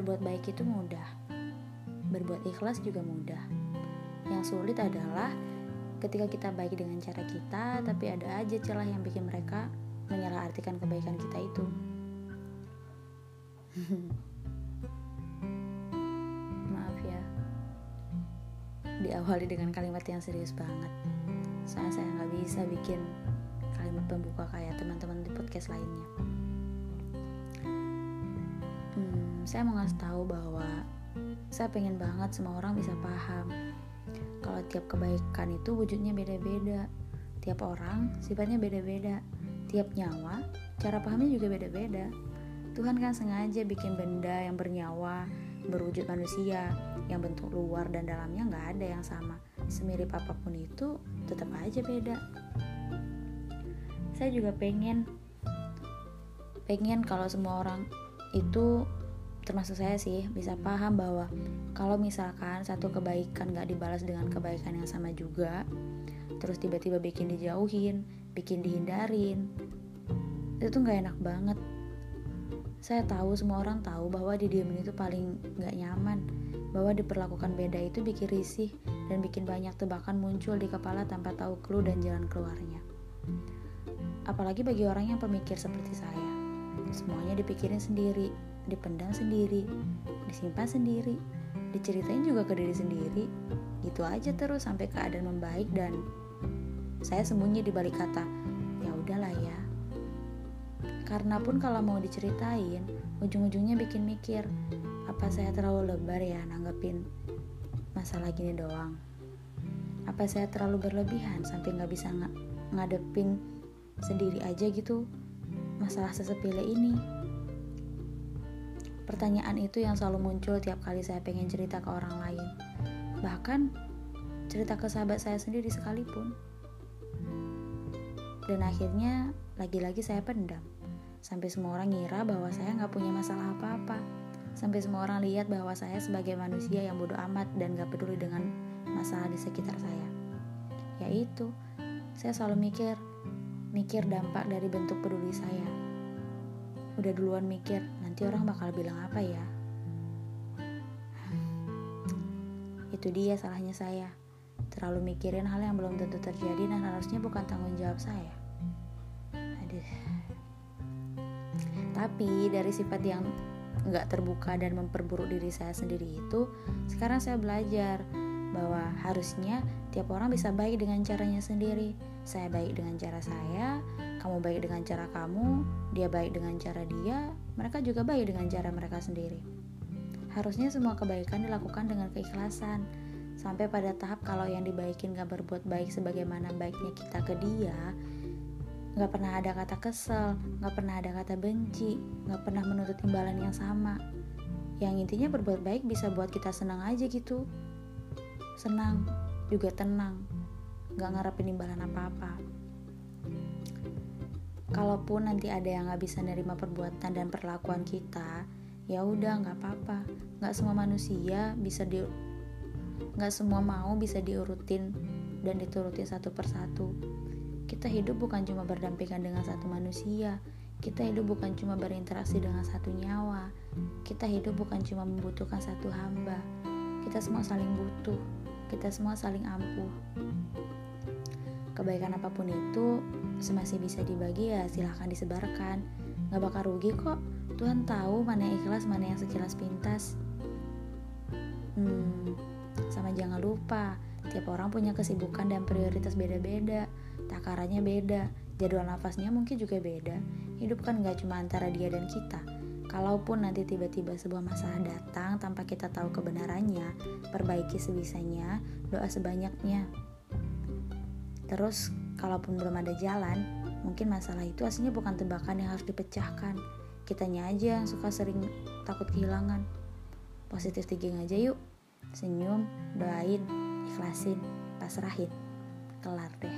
Berbuat baik itu mudah. Berbuat ikhlas juga mudah. Yang sulit adalah ketika kita baik dengan cara kita, tapi ada aja celah yang bikin mereka menyalahartikan kebaikan kita itu. Maaf ya, diawali dengan kalimat yang serius banget. Soalnya saya nggak bisa bikin kalimat pembuka kayak teman-teman di podcast lainnya. Saya mau ngasih tahu bahwa saya pengen banget semua orang bisa paham kalau tiap kebaikan itu wujudnya beda-beda. Tiap orang sifatnya beda-beda. Tiap nyawa cara pahamnya juga beda-beda. Tuhan kan sengaja bikin benda yang bernyawa, berwujud manusia, yang bentuk luar dan dalamnya nggak ada yang sama. Semirip apa pun itu, tetap aja beda. Saya juga pengen, pengen kalau semua orang itu termasuk saya sih bisa paham bahwa kalau misalkan satu kebaikan nggak dibalas dengan kebaikan yang sama juga terus tiba-tiba bikin dijauhin bikin dihindarin itu tuh nggak enak banget saya tahu semua orang tahu bahwa di didiemin itu paling gak nyaman, bahwa diperlakukan beda itu bikin risih dan bikin banyak tebakan muncul di kepala tanpa tahu clue dan jalan keluarnya. Apalagi bagi orang yang pemikir seperti saya. Semuanya dipikirin sendiri, dipendam sendiri, disimpan sendiri, diceritain juga ke diri sendiri. Gitu aja terus sampai keadaan membaik dan saya sembunyi di balik kata, ya udahlah ya, karena pun kalau mau diceritain, ujung-ujungnya bikin mikir, apa saya terlalu lebar ya nanggepin masalah gini doang? Apa saya terlalu berlebihan sampai nggak bisa ng ngadepin sendiri aja gitu masalah sesepile ini? Pertanyaan itu yang selalu muncul tiap kali saya pengen cerita ke orang lain. Bahkan cerita ke sahabat saya sendiri sekalipun. Dan akhirnya lagi-lagi saya pendam. Sampai semua orang ngira bahwa saya nggak punya masalah apa-apa. Sampai semua orang lihat bahwa saya sebagai manusia yang bodoh amat dan gak peduli dengan masalah di sekitar saya. Yaitu, saya selalu mikir, mikir dampak dari bentuk peduli saya. Udah duluan mikir, nanti orang bakal bilang apa ya? Itu dia salahnya saya. Terlalu mikirin hal yang belum tentu terjadi dan harusnya bukan tanggung jawab saya. Aduh. Tapi dari sifat yang nggak terbuka dan memperburuk diri saya sendiri itu, sekarang saya belajar bahwa harusnya tiap orang bisa baik dengan caranya sendiri. Saya baik dengan cara saya, kamu baik dengan cara kamu, dia baik dengan cara dia, mereka juga baik dengan cara mereka sendiri. Harusnya semua kebaikan dilakukan dengan keikhlasan, sampai pada tahap kalau yang dibaikin gak berbuat baik sebagaimana baiknya kita ke dia, Gak pernah ada kata kesel, gak pernah ada kata benci, gak pernah menuntut imbalan yang sama. Yang intinya berbuat baik bisa buat kita senang aja gitu. Senang, juga tenang, gak ngarepin imbalan apa-apa. Kalaupun nanti ada yang gak bisa nerima perbuatan dan perlakuan kita, ya udah nggak apa-apa. Nggak semua manusia bisa di, nggak semua mau bisa diurutin dan diturutin satu persatu. Kita hidup bukan cuma berdampingan dengan satu manusia, kita hidup bukan cuma berinteraksi dengan satu nyawa, kita hidup bukan cuma membutuhkan satu hamba, kita semua saling butuh, kita semua saling ampuh. Kebaikan apa pun itu, semasih bisa dibagi ya silahkan disebarkan. Gak bakal rugi kok, Tuhan tahu mana yang ikhlas, mana yang sekilas pintas. Hmm, sama jangan lupa, tiap orang punya kesibukan dan prioritas beda-beda takarannya beda, jadwal nafasnya mungkin juga beda. Hidup kan gak cuma antara dia dan kita. Kalaupun nanti tiba-tiba sebuah masalah datang tanpa kita tahu kebenarannya, perbaiki sebisanya, doa sebanyaknya. Terus, kalaupun belum ada jalan, mungkin masalah itu aslinya bukan tebakan yang harus dipecahkan. Kitanya aja yang suka sering takut kehilangan. Positif thinking aja yuk. Senyum, doain, ikhlasin, pasrahin. Kelar deh.